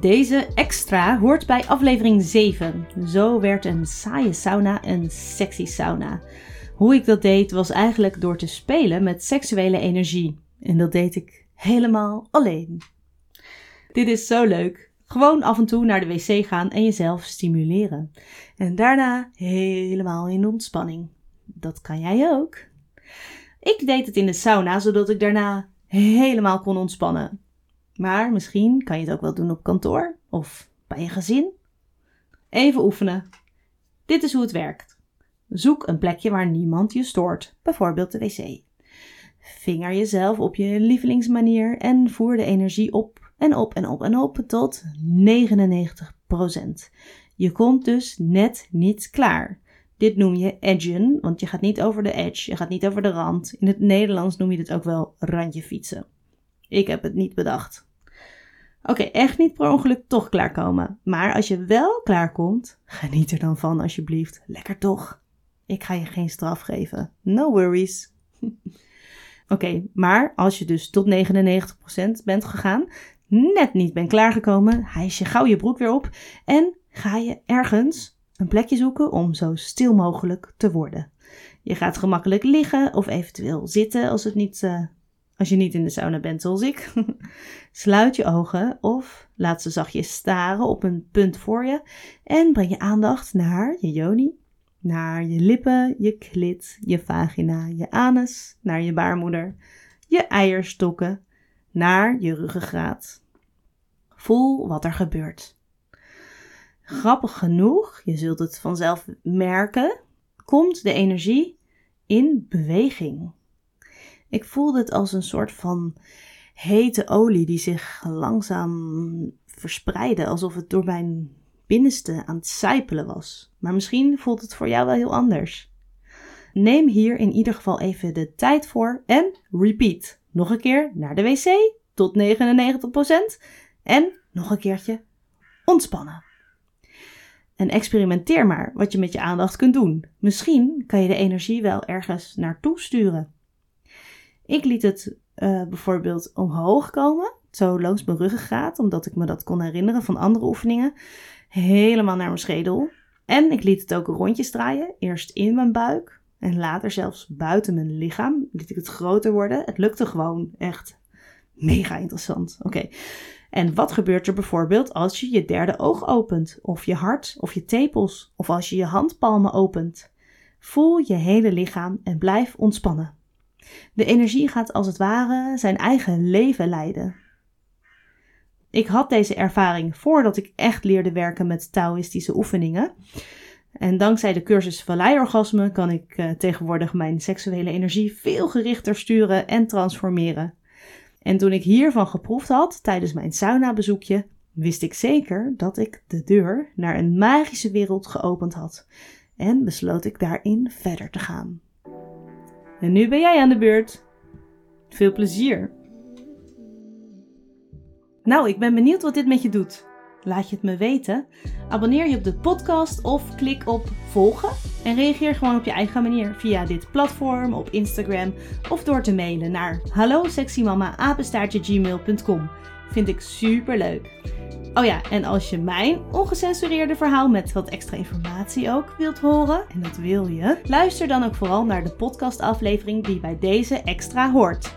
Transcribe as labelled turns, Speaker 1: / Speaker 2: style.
Speaker 1: Deze extra hoort bij aflevering 7. Zo werd een saaie sauna een sexy sauna. Hoe ik dat deed was eigenlijk door te spelen met seksuele energie. En dat deed ik helemaal alleen. Dit is zo leuk. Gewoon af en toe naar de wc gaan en jezelf stimuleren. En daarna helemaal in ontspanning. Dat kan jij ook. Ik deed het in de sauna zodat ik daarna helemaal kon ontspannen. Maar misschien kan je het ook wel doen op kantoor of bij je gezin. Even oefenen. Dit is hoe het werkt. Zoek een plekje waar niemand je stoort, bijvoorbeeld de wc. Vinger jezelf op je lievelingsmanier en voer de energie op en op en op en op tot 99%. Je komt dus net niet klaar. Dit noem je edgen, want je gaat niet over de edge, je gaat niet over de rand. In het Nederlands noem je dit ook wel randje fietsen. Ik heb het niet bedacht. Oké, echt niet per ongeluk toch klaarkomen. Maar als je wel klaarkomt, geniet er dan van alsjeblieft. Lekker toch? Ik ga je geen straf geven. No worries. Oké, maar als je dus tot 99% bent gegaan, net niet bent klaargekomen, hijs je gauw je broek weer op en ga je ergens een plekje zoeken om zo stil mogelijk te worden. Je gaat gemakkelijk liggen of eventueel zitten als het niet uh, als je niet in de sauna bent zoals ik, sluit je ogen of laat ze zachtjes staren op een punt voor je en breng je aandacht naar je joni, naar je lippen, je klit, je vagina, je anus, naar je baarmoeder, je eierstokken, naar je ruggengraat. Voel wat er gebeurt. Grappig genoeg, je zult het vanzelf merken, komt de energie in beweging. Ik voelde het als een soort van hete olie die zich langzaam verspreidde, alsof het door mijn binnenste aan het sijpelen was. Maar misschien voelt het voor jou wel heel anders. Neem hier in ieder geval even de tijd voor en repeat. Nog een keer naar de wc tot 99% en nog een keertje ontspannen. En experimenteer maar wat je met je aandacht kunt doen. Misschien kan je de energie wel ergens naartoe sturen. Ik liet het uh, bijvoorbeeld omhoog komen, zo langs mijn ruggengraat, omdat ik me dat kon herinneren van andere oefeningen, helemaal naar mijn schedel. En ik liet het ook rondjes draaien, eerst in mijn buik en later zelfs buiten mijn lichaam. Liet ik het groter worden. Het lukte gewoon echt mega interessant. Oké. En wat gebeurt er bijvoorbeeld als je je derde oog opent, of je hart, of je tepels, of als je je handpalmen opent? Voel je hele lichaam en blijf ontspannen. De energie gaat als het ware zijn eigen leven leiden. Ik had deze ervaring voordat ik echt leerde werken met Taoïstische oefeningen. En dankzij de cursus Valleiorgasme kan ik uh, tegenwoordig mijn seksuele energie veel gerichter sturen en transformeren. En toen ik hiervan geproefd had tijdens mijn sauna-bezoekje, wist ik zeker dat ik de deur naar een magische wereld geopend had. En besloot ik daarin verder te gaan. En nu ben jij aan de beurt. Veel plezier. Nou, ik ben benieuwd wat dit met je doet. Laat je het me weten. Abonneer je op de podcast of klik op volgen. En reageer gewoon op je eigen manier via dit platform, op Instagram of door te mailen naar hallo Vind ik super leuk. Oh ja, en als je mijn ongecensureerde verhaal met wat extra informatie ook wilt horen, en dat wil je, luister dan ook vooral naar de podcastaflevering die bij deze extra hoort.